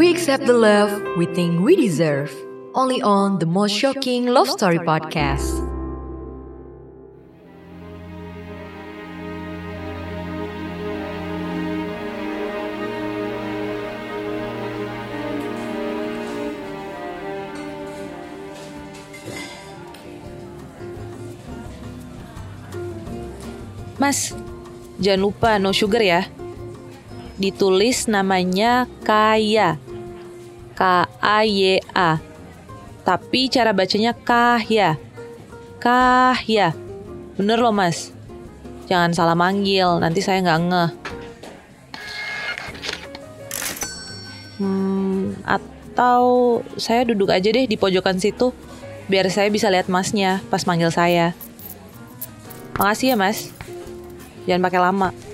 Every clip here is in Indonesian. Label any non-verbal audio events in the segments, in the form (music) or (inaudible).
We accept the love we think we deserve. Only on the most shocking love story podcast. Mas, jangan lupa no sugar ya. Ditulis namanya Kaya. K-A-Y-A. Tapi cara bacanya Kahya. Kahya. Bener loh mas. Jangan salah manggil, nanti saya nggak ngeh. Hmm, atau saya duduk aja deh di pojokan situ, biar saya bisa lihat masnya pas manggil saya. Makasih ya mas. Jangan pakai lama.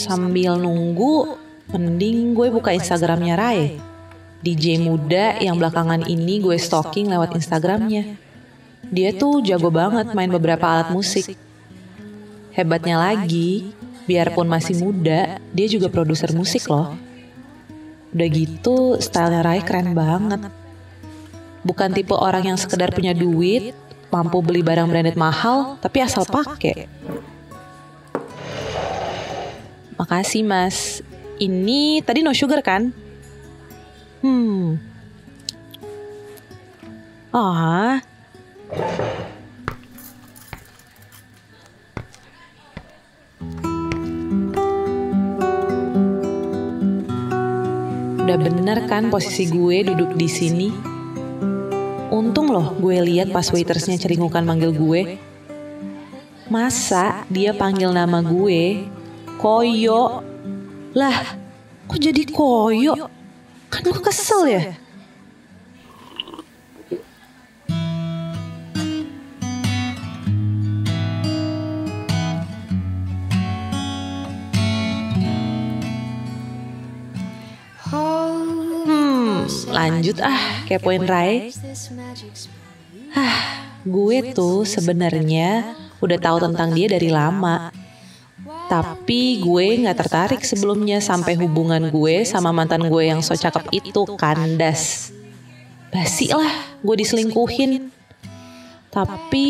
Sambil nunggu, mending gue buka Instagramnya Rai. DJ muda yang belakangan ini gue stalking lewat Instagramnya. Dia tuh jago banget main beberapa alat musik. Hebatnya lagi, biarpun masih muda, dia juga produser musik loh. Udah gitu, stylenya Rai keren banget. Bukan tipe orang yang sekedar punya duit, mampu beli barang branded mahal, tapi asal pakai. Makasih mas. Ini tadi no sugar kan? Hmm. Ah. Udah bener kan posisi gue duduk di sini? Untung loh gue lihat pas waitersnya ceringukan manggil gue. Masa dia panggil nama gue Koyo? Lah, kok jadi Koyo? Kan gue kesel ya. Hmm, lanjut ah, kepoin Rai. Hah, gue tuh sebenarnya udah tahu tentang dia dari lama. Tapi gue nggak tertarik sebelumnya sampai hubungan gue sama mantan gue yang so cakep itu kandas. Basi lah, gue diselingkuhin. Tapi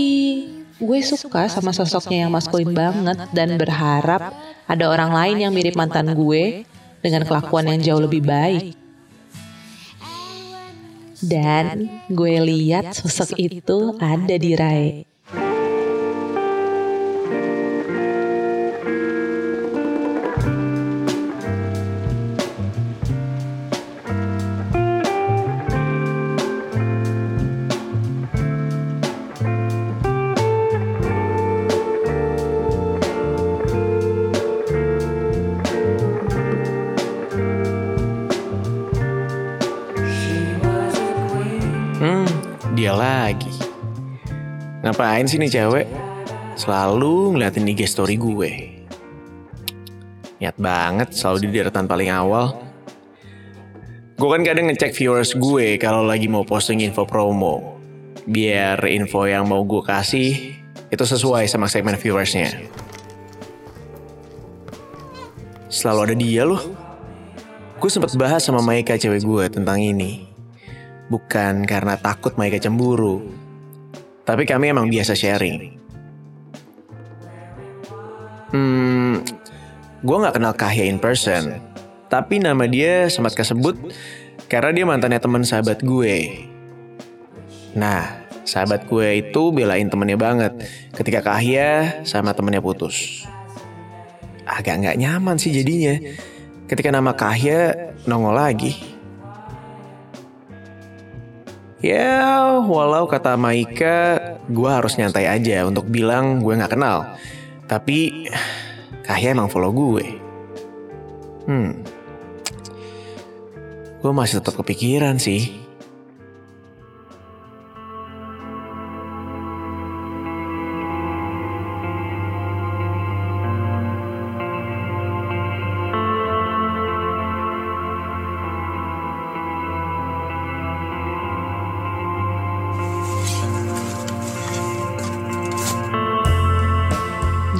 gue suka sama sosoknya yang maskulin banget dan berharap ada orang lain yang mirip mantan gue dengan kelakuan yang jauh lebih baik. Dan gue lihat sosok itu ada di Rai. Ngapain sih nih cewek? Selalu ngeliatin IG story gue. Niat banget selalu di deretan paling awal. Gue kan kadang ngecek viewers gue kalau lagi mau posting info promo. Biar info yang mau gue kasih itu sesuai sama segmen viewersnya. Selalu ada dia loh. Gue sempat bahas sama Maika cewek gue tentang ini. Bukan karena takut Maika cemburu. Tapi kami emang biasa sharing. Hmm, gue nggak kenal Kahya in person. Tapi nama dia sempat kesebut karena dia mantannya teman sahabat gue. Nah, sahabat gue itu belain temennya banget ketika Kahya sama temennya putus. Agak nggak nyaman sih jadinya ketika nama Kahya nongol lagi. Ya, walau kata Maika, gue harus nyantai aja untuk bilang gue nggak kenal. Tapi Kahya emang follow gue. Hmm, gue masih tetap kepikiran sih.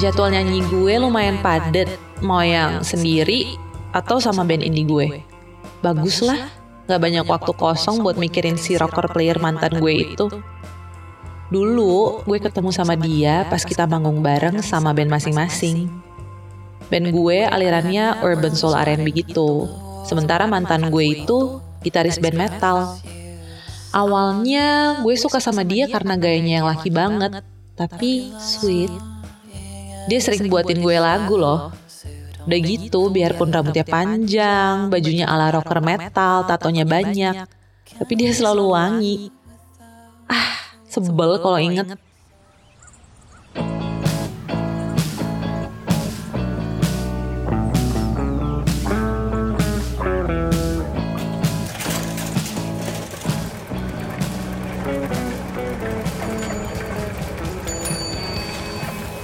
Jadwal nyanyi gue lumayan padet, mau yang sendiri atau sama band indie gue. Bagus lah, gak banyak waktu kosong buat mikirin si rocker player mantan gue itu. Dulu gue ketemu sama dia pas kita manggung bareng sama band masing-masing. Band gue alirannya urban soul R&B gitu. Sementara mantan gue itu gitaris band metal. Awalnya gue suka sama dia karena gayanya yang laki banget, tapi sweet. Dia sering buatin gue lagu loh. Udah gitu, biarpun rambutnya panjang, bajunya ala rocker metal, tatonya banyak, tapi dia selalu wangi. Ah, Sebel kalau inget.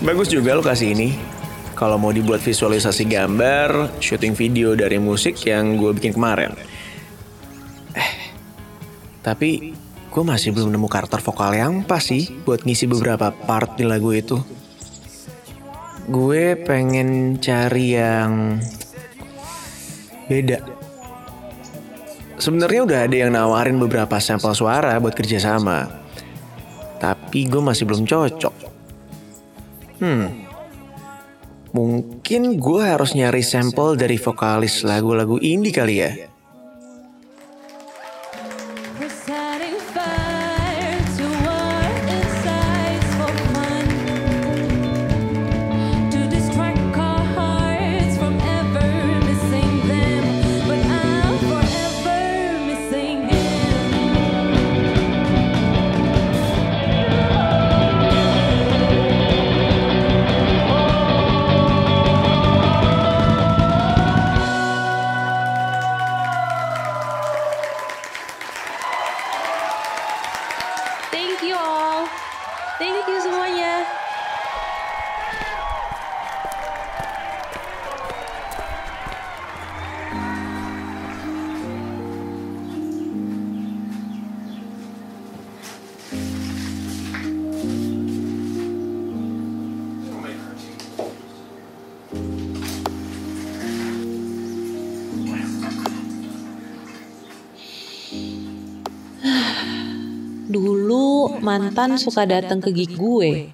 Bagus juga lokasi ini. Kalau mau dibuat visualisasi gambar, syuting video dari musik yang gue bikin kemarin. Eh, tapi gue masih belum nemu karakter vokal yang pas sih buat ngisi beberapa part di lagu itu. Gue pengen cari yang beda. Sebenarnya udah ada yang nawarin beberapa sampel suara buat kerjasama. Tapi gue masih belum cocok. Hmm, mungkin gue harus nyari sampel dari vokalis lagu-lagu indie kali ya. Mantan suka datang ke gig gue.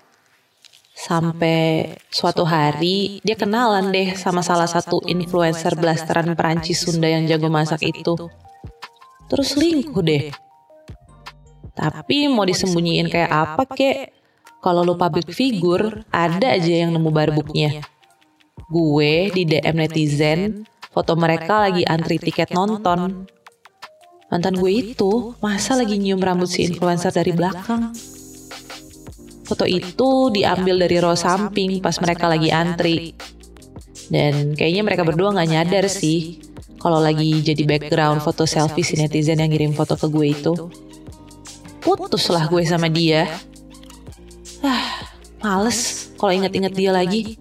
Sampai suatu hari dia kenalan deh sama salah satu influencer blasteran Perancis Sunda yang jago masak itu. Terus lingkuh deh. Tapi mau disembunyiin kayak apa kek? Kalau lu public figure, ada aja yang nemu barbuknya. Gue di DM netizen, foto mereka lagi antri tiket nonton. Mantan gue itu masa lagi nyium rambut si influencer dari belakang. Foto itu diambil dari row samping pas mereka lagi antri. Dan kayaknya mereka berdua gak nyadar sih kalau lagi jadi background foto selfie si netizen yang ngirim foto ke gue itu. Putuslah gue sama dia. Ah, males kalau inget-inget dia lagi.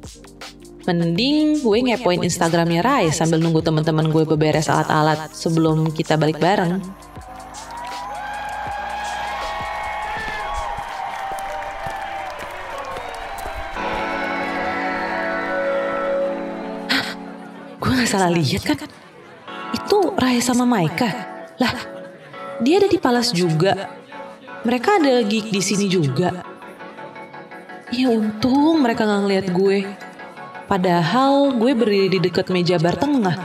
Mending gue ngepoin Instagramnya Rai sambil nunggu teman-teman gue beberes alat-alat sebelum kita balik bareng. Gue gak salah lihat kan? Itu Rai sama Maika. Lah, dia ada di Palas juga. Mereka ada gig di sini juga. Ya untung mereka gak ngeliat gue. Padahal gue berdiri di dekat meja bar tengah.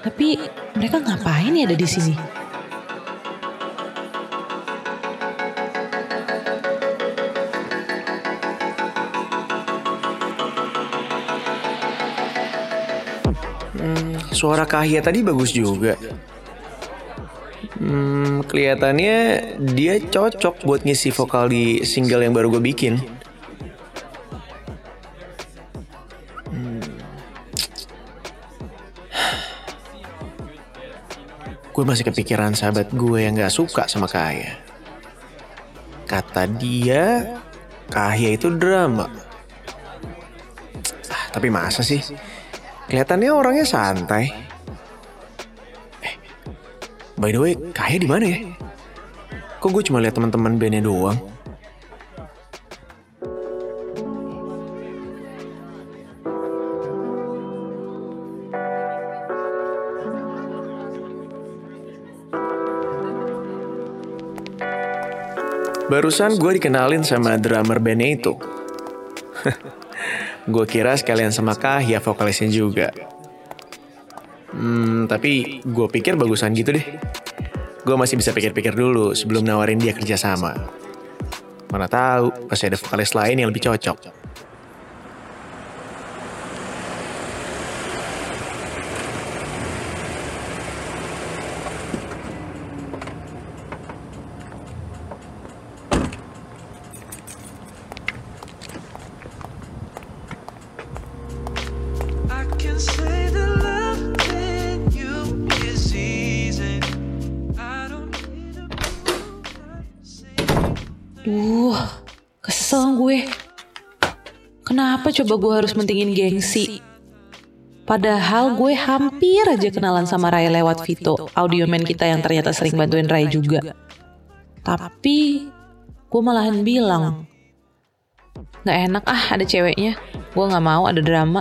Tapi mereka ngapain ya ada di sini? Hmm, suara Kahya tadi bagus juga. Hmm, kelihatannya dia cocok buat ngisi vokal di single yang baru gue bikin. Gue masih kepikiran sahabat gue yang gak suka sama Kahya. Kata dia, Kahya itu drama. Ah, tapi masa sih? Kelihatannya orangnya santai. Eh, by the way, Kahya di mana ya? Kok gue cuma lihat teman-teman bandnya doang? Barusan gue dikenalin sama drummer bandnya itu. (laughs) gue kira sekalian sama Kahya vokalisnya juga. Hmm, tapi gue pikir bagusan gitu deh. Gue masih bisa pikir-pikir dulu sebelum nawarin dia kerja sama. Mana tahu, pasti ada vokalis lain yang lebih cocok. Coba gue harus mentingin gengsi? Padahal gue hampir aja kenalan sama Ray lewat Vito, audioman kita yang ternyata sering bantuin Ray juga. Tapi gue malahan bilang, Gak enak ah ada ceweknya, gue gak mau ada drama.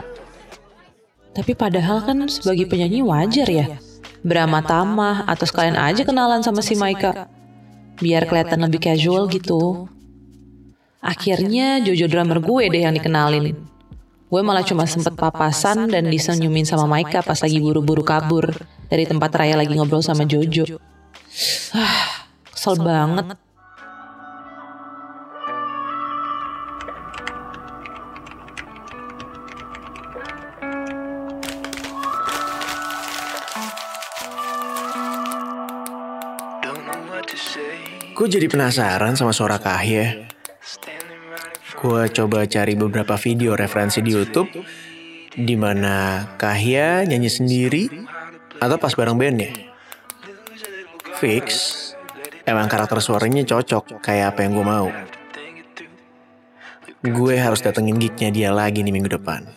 Tapi padahal kan sebagai penyanyi wajar ya, berama tamah atau sekalian aja kenalan sama si Maika. Biar kelihatan lebih casual gitu. Akhirnya Jojo drummer gue deh yang dikenalin. Gue malah cuma sempet papasan dan disenyumin sama Maika pas lagi buru-buru kabur dari tempat Raya lagi ngobrol sama Jojo. Ah, kesel banget. Gue jadi penasaran sama suara Kahya. Gue coba cari beberapa video referensi di YouTube di mana Kahya nyanyi sendiri atau pas bareng bandnya. Fix, emang karakter suaranya cocok kayak apa yang gue mau. Gue harus datengin gignya dia lagi nih minggu depan.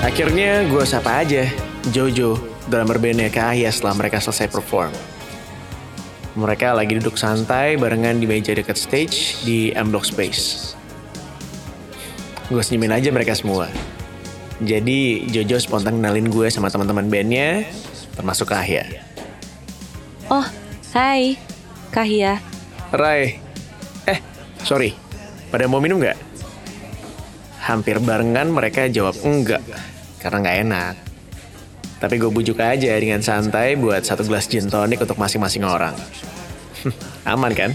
Akhirnya gue sapa aja Jojo, drummer bandnya Kahya setelah mereka selesai perform. Mereka lagi duduk santai barengan di meja dekat stage di M Block Space. Gue senyumin aja mereka semua. Jadi Jojo spontan kenalin gue sama teman-teman bandnya, termasuk Kahya. Oh, hai, Kahya. Rai, eh sorry, pada mau minum nggak? Hampir barengan mereka jawab enggak, karena nggak enak. Tapi gue bujuk aja dengan santai buat satu gelas gin tonic untuk masing-masing orang. (laughs) Aman kan?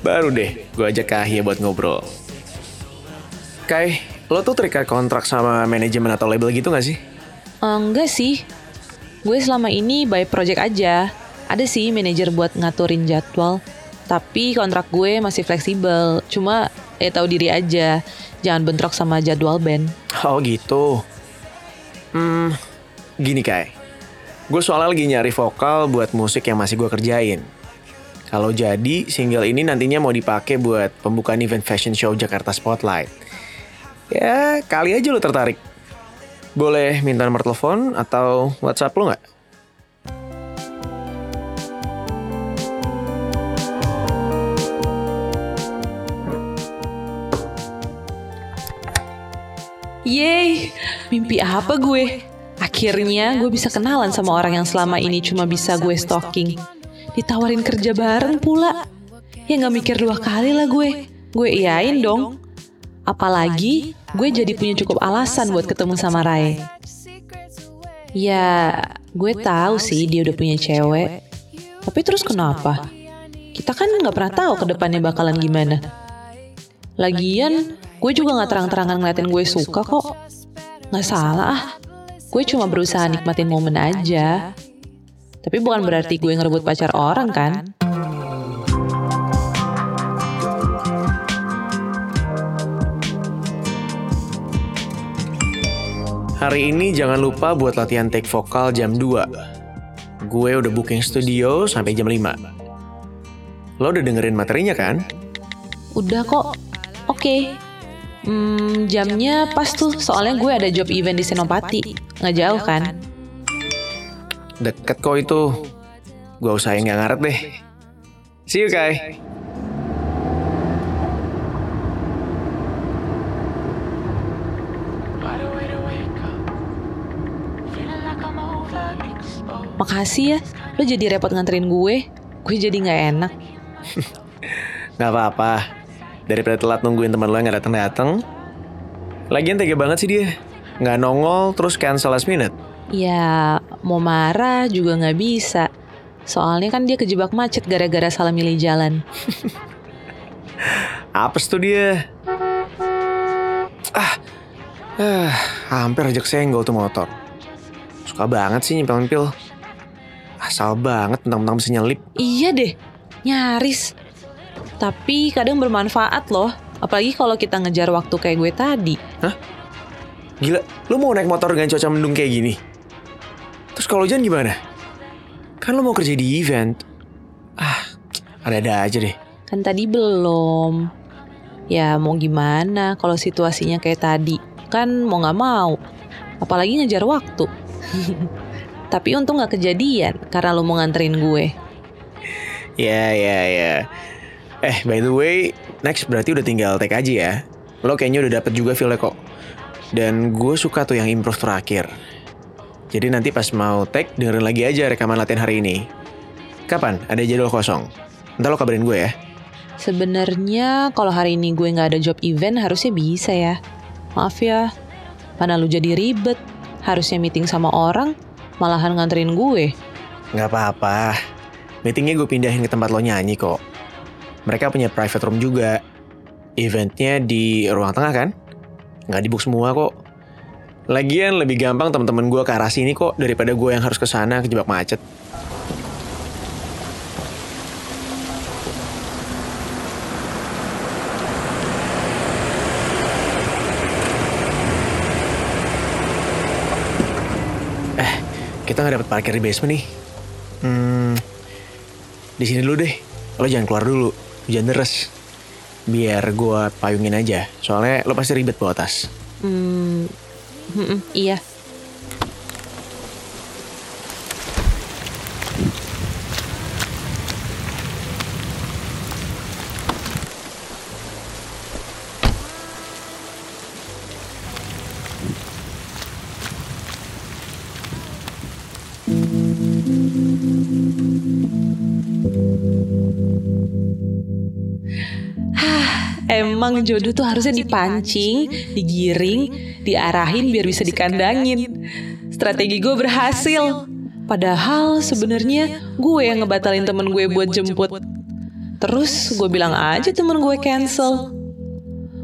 Baru deh, gue ajak Kahya buat ngobrol. Kai, lo tuh terikat kontrak sama manajemen atau label gitu gak sih? Eh, enggak sih. Gue selama ini by project aja. Ada sih manajer buat ngaturin jadwal. Tapi kontrak gue masih fleksibel. Cuma ya tahu diri aja. Jangan bentrok sama jadwal band. Oh gitu. Hmm, gini Kai. Gue soalnya lagi nyari vokal buat musik yang masih gue kerjain. Kalau jadi, single ini nantinya mau dipakai buat pembukaan event fashion show Jakarta Spotlight. Ya, kali aja lo tertarik. Boleh minta nomor telepon atau WhatsApp lo nggak? Yeay, mimpi apa gue? Akhirnya gue bisa kenalan sama orang yang selama ini cuma bisa gue stalking. Ditawarin kerja bareng pula. Ya gak mikir dua kali lah gue. Gue iyain dong. Apalagi gue jadi punya cukup alasan buat ketemu sama Rai. Ya, gue tahu sih dia udah punya cewek. Tapi terus kenapa? Kita kan nggak pernah tahu ke depannya bakalan gimana. Lagian, gue juga nggak terang-terangan ngeliatin gue suka kok. Nggak salah ah. Gue cuma berusaha nikmatin momen aja. Tapi bukan berarti gue ngerebut pacar orang kan? Hari ini jangan lupa buat latihan take vokal jam 2. Gue udah booking studio sampai jam 5. Lo udah dengerin materinya kan? Udah kok. Oke. Hmm, jamnya pas tuh soalnya gue ada job event di Senopati. Nggak jauh kan? kan? Deket kok itu. Gue usahain nggak ngaret deh. See you, Kai. Makasih ya, lo jadi repot nganterin gue. Gue jadi nggak enak. (laughs) gak apa-apa, Daripada telat nungguin teman lo yang gak datang-datang. Lagian tega banget sih dia. Nggak nongol terus cancel last minute. Ya, mau marah juga nggak bisa. Soalnya kan dia kejebak macet gara-gara salah milih jalan. (laughs) Apes tuh dia. Ah, ah, hampir aja kesenggol tuh motor. Suka banget sih nyempil-nyempil. Asal banget tentang-tentang bisa nyelip. Iya deh, nyaris. Tapi kadang bermanfaat loh. Apalagi kalau kita ngejar waktu kayak gue tadi. Gila, lu mau naik motor dengan cuaca mendung kayak gini? Terus kalau hujan gimana? Kan lu mau kerja di event. Ah, ada-ada aja deh. Kan tadi belum. Ya mau gimana kalau situasinya kayak tadi. Kan mau gak mau. Apalagi ngejar waktu. (laughs) Tapi untung gak kejadian karena lu mau nganterin gue. Ya, ya, ya. Eh, by the way, next berarti udah tinggal take aja ya. Lo kayaknya udah dapet juga feel kok. Dan gue suka tuh yang improve terakhir. Jadi nanti pas mau take, dengerin lagi aja rekaman latihan hari ini. Kapan? Ada jadwal kosong? Ntar lo kabarin gue ya. Sebenarnya kalau hari ini gue nggak ada job event harusnya bisa ya. Maaf ya, mana lu jadi ribet. Harusnya meeting sama orang, malahan nganterin gue. Nggak apa-apa. Meetingnya gue pindahin ke tempat lo nyanyi kok. Mereka punya private room juga. Eventnya di ruang tengah kan? Nggak di book semua kok. Lagian lebih gampang teman-teman gue ke arah sini kok daripada gue yang harus ke sana kejebak macet. Eh, kita nggak dapat parkir di basement nih. Hmm, di sini dulu deh. Lo jangan keluar dulu, hujan deras. Biar gue payungin aja. Soalnya lo pasti ribet bawa tas. Hmm, mm-mm, iya. Emang jodoh tuh harusnya dipancing, digiring, diarahin biar bisa dikandangin. Strategi gue berhasil. Padahal sebenarnya gue yang ngebatalin temen gue buat jemput. Terus gue bilang aja temen gue cancel.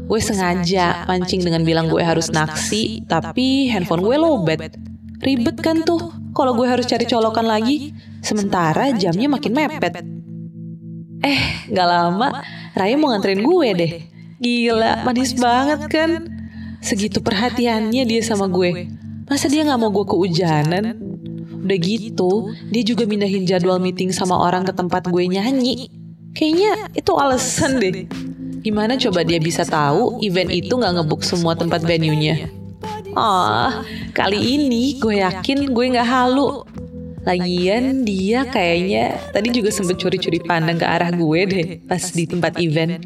Gue sengaja mancing dengan bilang gue harus naksi, tapi handphone gue lowbat. Ribet kan tuh kalau gue harus cari colokan lagi. Sementara jamnya makin mepet. Eh, gak lama Raya mau nganterin gue deh. Gila, manis banget kan? Segitu perhatiannya dia sama gue. Masa dia gak mau gue keujanan? Udah gitu, dia juga mindahin jadwal meeting sama orang ke tempat gue nyanyi. Kayaknya itu alasan deh. Gimana coba dia bisa tahu event itu gak ngebuk semua tempat venue-nya? Ah, kali ini gue yakin gue gak halu. Lagian dia kayaknya tadi juga sempet curi-curi pandang ke arah gue deh pas di tempat event.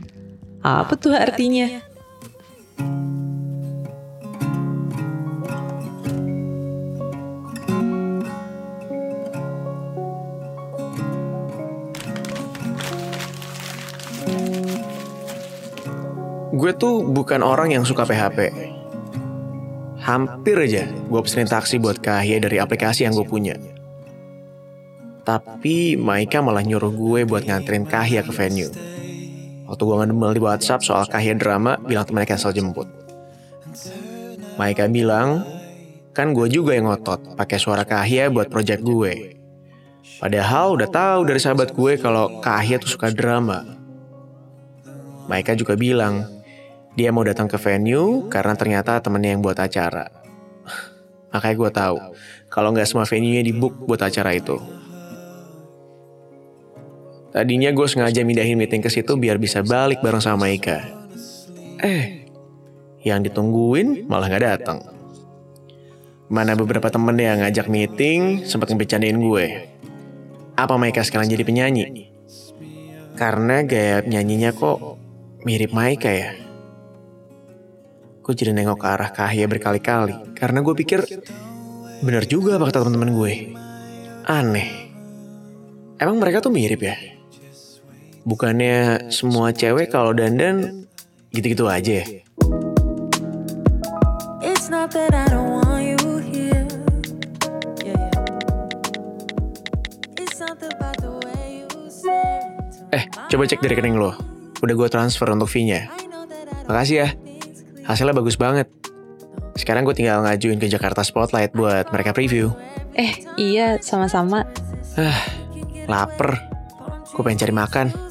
Apa tuh artinya? Gue tuh bukan orang yang suka PHP. Hampir aja gue pesenin taksi buat Kahya dari aplikasi yang gue punya. Tapi Maika malah nyuruh gue buat nganterin Kahya ke venue. Waktu gue ngedemel di WhatsApp soal Kahya drama, bilang temennya cancel jemput. Maika bilang, kan gue juga yang ngotot pakai suara Kahya buat project gue. Padahal udah tahu dari sahabat gue kalau Kahya tuh suka drama. Maika juga bilang, dia mau datang ke venue karena ternyata temennya yang buat acara. (laughs) Makanya gue tahu kalau nggak semua venue-nya di buat acara itu. Tadinya gue sengaja mindahin meeting ke situ biar bisa balik bareng sama Ika. Eh, yang ditungguin malah nggak datang. Mana beberapa temen yang ngajak meeting sempat ngebecandain gue. Apa Maika sekarang jadi penyanyi? Karena gaya nyanyinya kok mirip Maika ya. Gue jadi nengok ke arah Kahya berkali-kali karena gue pikir bener juga apa kata teman-teman gue. Aneh. Emang mereka tuh mirip ya? Bukannya semua cewek kalau dandan gitu-gitu aja ya? It's not that I don't want you here. Yeah, yeah. It's something about the way you say to Eh, coba cek di rekening lo. Udah gue transfer untuk fee-nya. Makasih ya. Hasilnya bagus banget. Sekarang gue tinggal ngajuin ke Jakarta Spotlight buat mereka preview. Eh, iya, sama-sama. Ah, lapar. Gue pengen cari makan.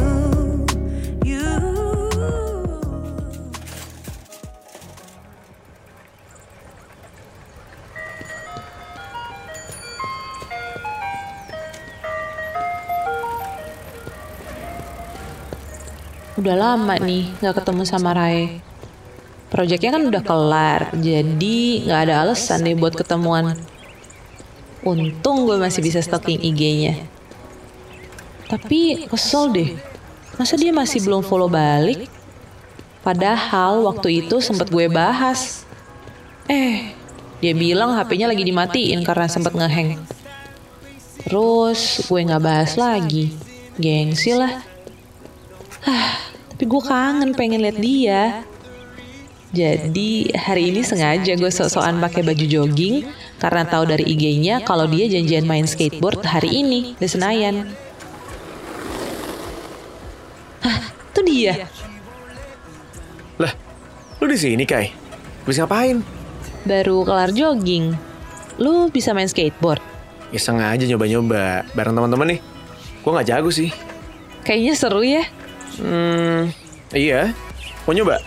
Udah lama nih nggak ketemu sama Rai. Proyeknya kan udah kelar, jadi nggak ada alasan deh buat ketemuan. Untung gue masih bisa stalking IG-nya. Tapi kesel deh, masa dia masih belum follow balik? Padahal waktu itu sempat gue bahas. Eh, dia bilang HP-nya lagi dimatiin karena sempat ngeheng. Terus gue nggak bahas lagi, gengsi lah. Tapi gue kangen pengen lihat dia. Jadi hari ini sengaja gue sok-sokan pakai baju jogging karena tahu dari IG-nya kalau dia janjian main skateboard hari ini di Senayan. Hah, itu dia. Lah, lu di sini Kai? Bisa ngapain? Baru kelar jogging. Lu bisa main skateboard? Ya sengaja nyoba-nyoba bareng teman-teman nih. Gue nggak jago sih. Kayaknya seru ya. Hmm, iya. Mau nyoba?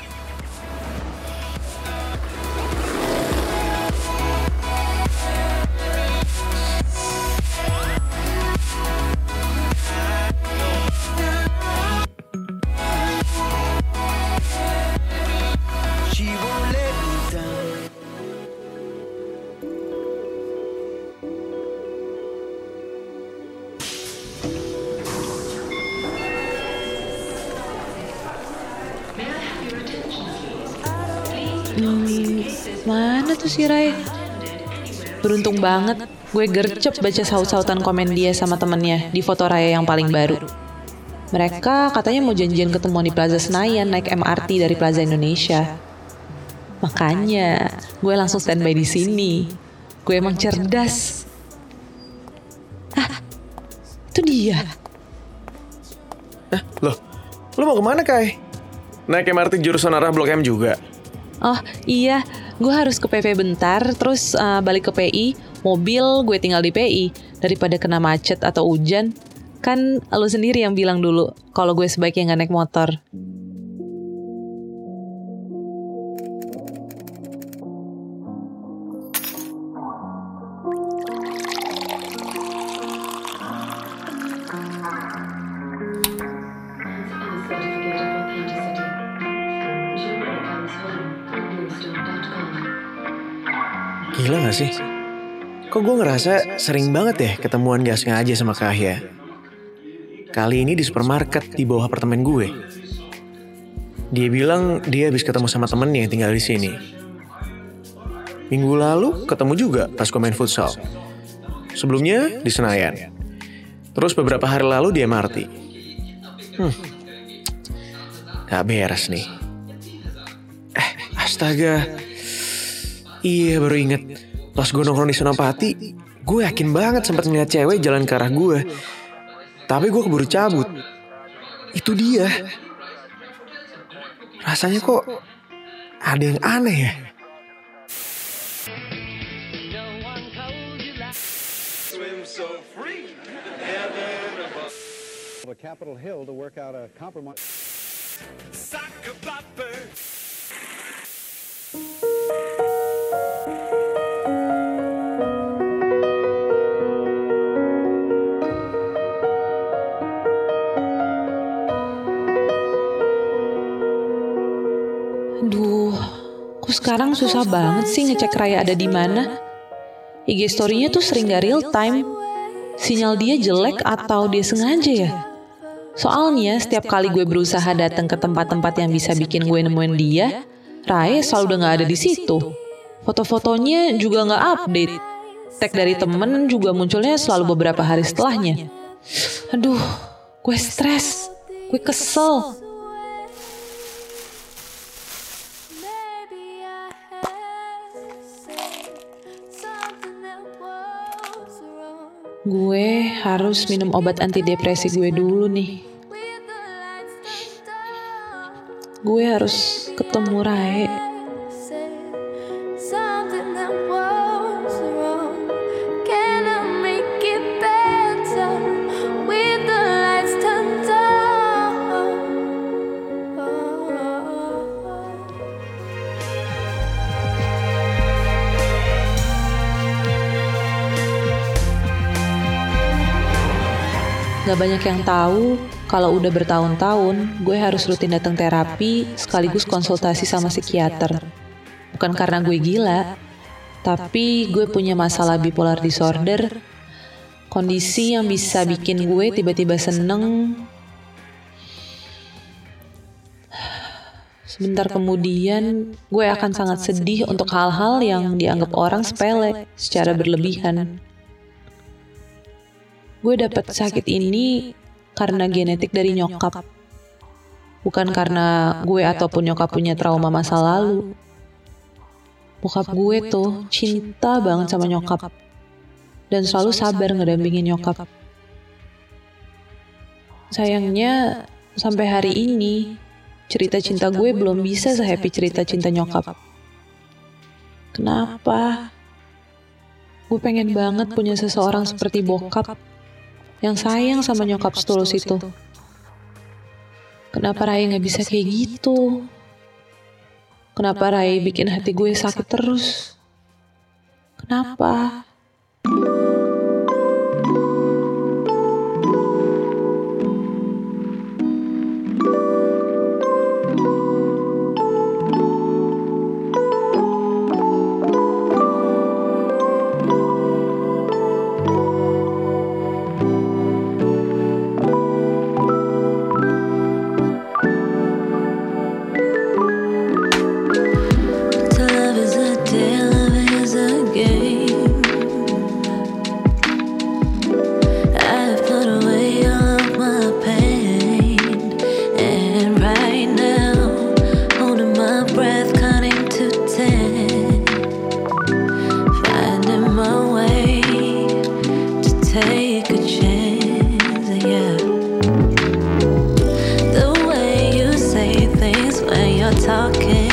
Beruntung banget, gue gercep baca saut-sautan komen dia sama temennya di foto Raya yang paling baru. Mereka katanya mau janjian ketemuan di Plaza Senayan naik MRT dari Plaza Indonesia. Makanya, gue langsung standby di sini. Gue emang cerdas. Ah, itu dia. Hah, loh, lu mau ke mana Kai? Naik MRT jurusan arah Blok M juga? Oh iya, gue harus ke PP bentar, terus uh, balik ke PI. Mobil gue tinggal di PI daripada kena macet atau hujan. Kan lo sendiri yang bilang dulu kalau gue sebaiknya nggak naik motor. Kok gue ngerasa sering banget ya ketemuan gak sengaja sama Kahya? Kali ini di supermarket di bawah apartemen gue. Dia bilang dia habis ketemu sama temennya yang tinggal di sini. Minggu lalu ketemu juga pas gue main futsal. Sebelumnya di Senayan. Terus beberapa hari lalu di MRT. Hmm. Gak beres nih. Eh, astaga. Iya baru inget Pas gue nongkrong di Senopati Gue yakin banget sempat ngeliat cewek jalan ke arah gue Tapi gue keburu cabut. Itu dia. Rasanya kok Ada yang aneh ya? Capitol Hill to work out a compromise. Sekarang susah banget sih ngecek Raya ada di mana? IG story-nya tuh sering gak real time. Sinyal dia jelek atau dia sengaja ya? Soalnya setiap kali gue berusaha datang ke tempat-tempat yang bisa bikin gue nemuin dia, Rai selalu udah gak ada di situ. Foto-fotonya juga gak update. Tag dari temen juga munculnya selalu beberapa hari setelahnya. Aduh, gue stres, gue kesel. Gue harus minum obat antidepresi gue dulu nih. Gue harus ketemu Rae. Gak banyak yang tahu kalau udah bertahun-tahun gue harus rutin datang terapi sekaligus konsultasi sama psikiater. Bukan karena gue gila, tapi gue punya masalah bipolar disorder, kondisi yang bisa bikin gue tiba-tiba seneng. Sebentar kemudian, gue akan sangat sedih untuk hal-hal yang dianggap orang sepele secara berlebihan. Gue dapat sakit ini karena genetik dari nyokap. Bukan karena gue ataupun nyokap punya trauma masa lalu. Bokap gue tuh cinta banget sama nyokap. Dan selalu sabar ngedampingin nyokap. Sayangnya, sampai hari ini, cerita cinta gue belum bisa sehappy cerita cinta nyokap. Kenapa? Gue pengen banget punya seseorang seperti bokap yang sayang sama nyokap setulus itu. Kenapa Rai nggak bisa kayak gitu? Kenapa Rai bikin hati gue sakit terus? Kenapa? To talking.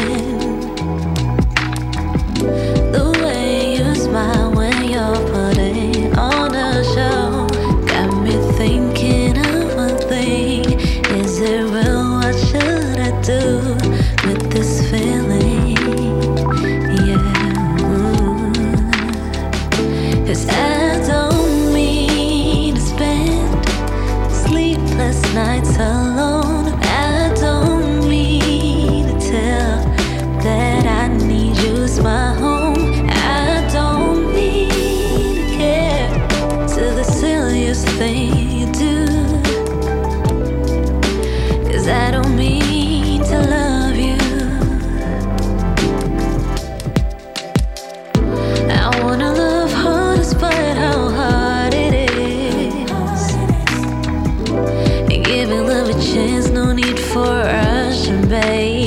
baby.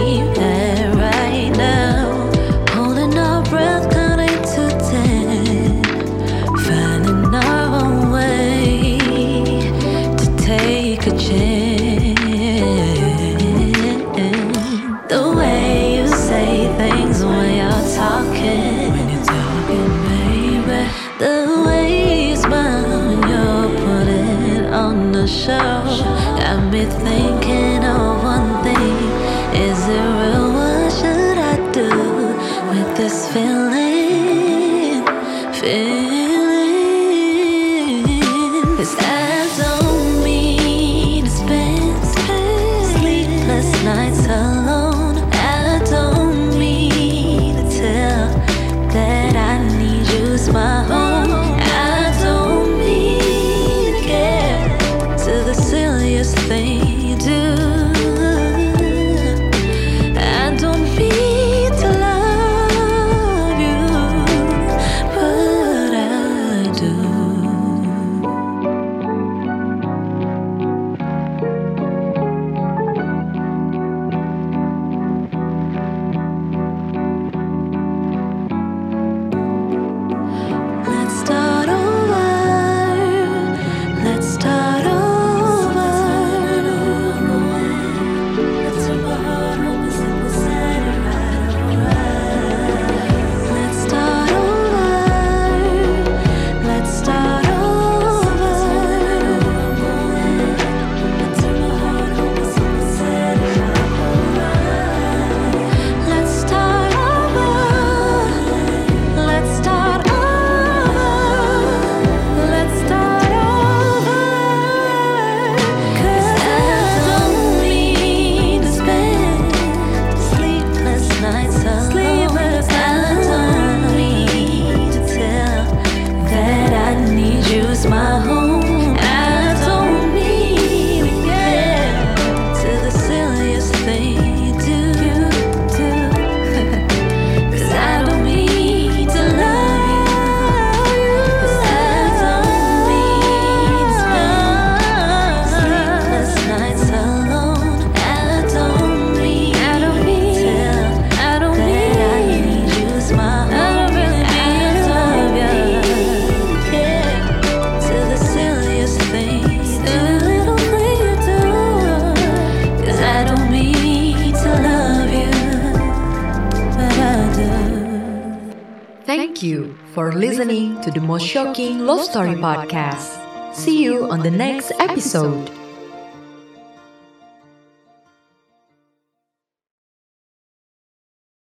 Story podcast. See you on the next episode.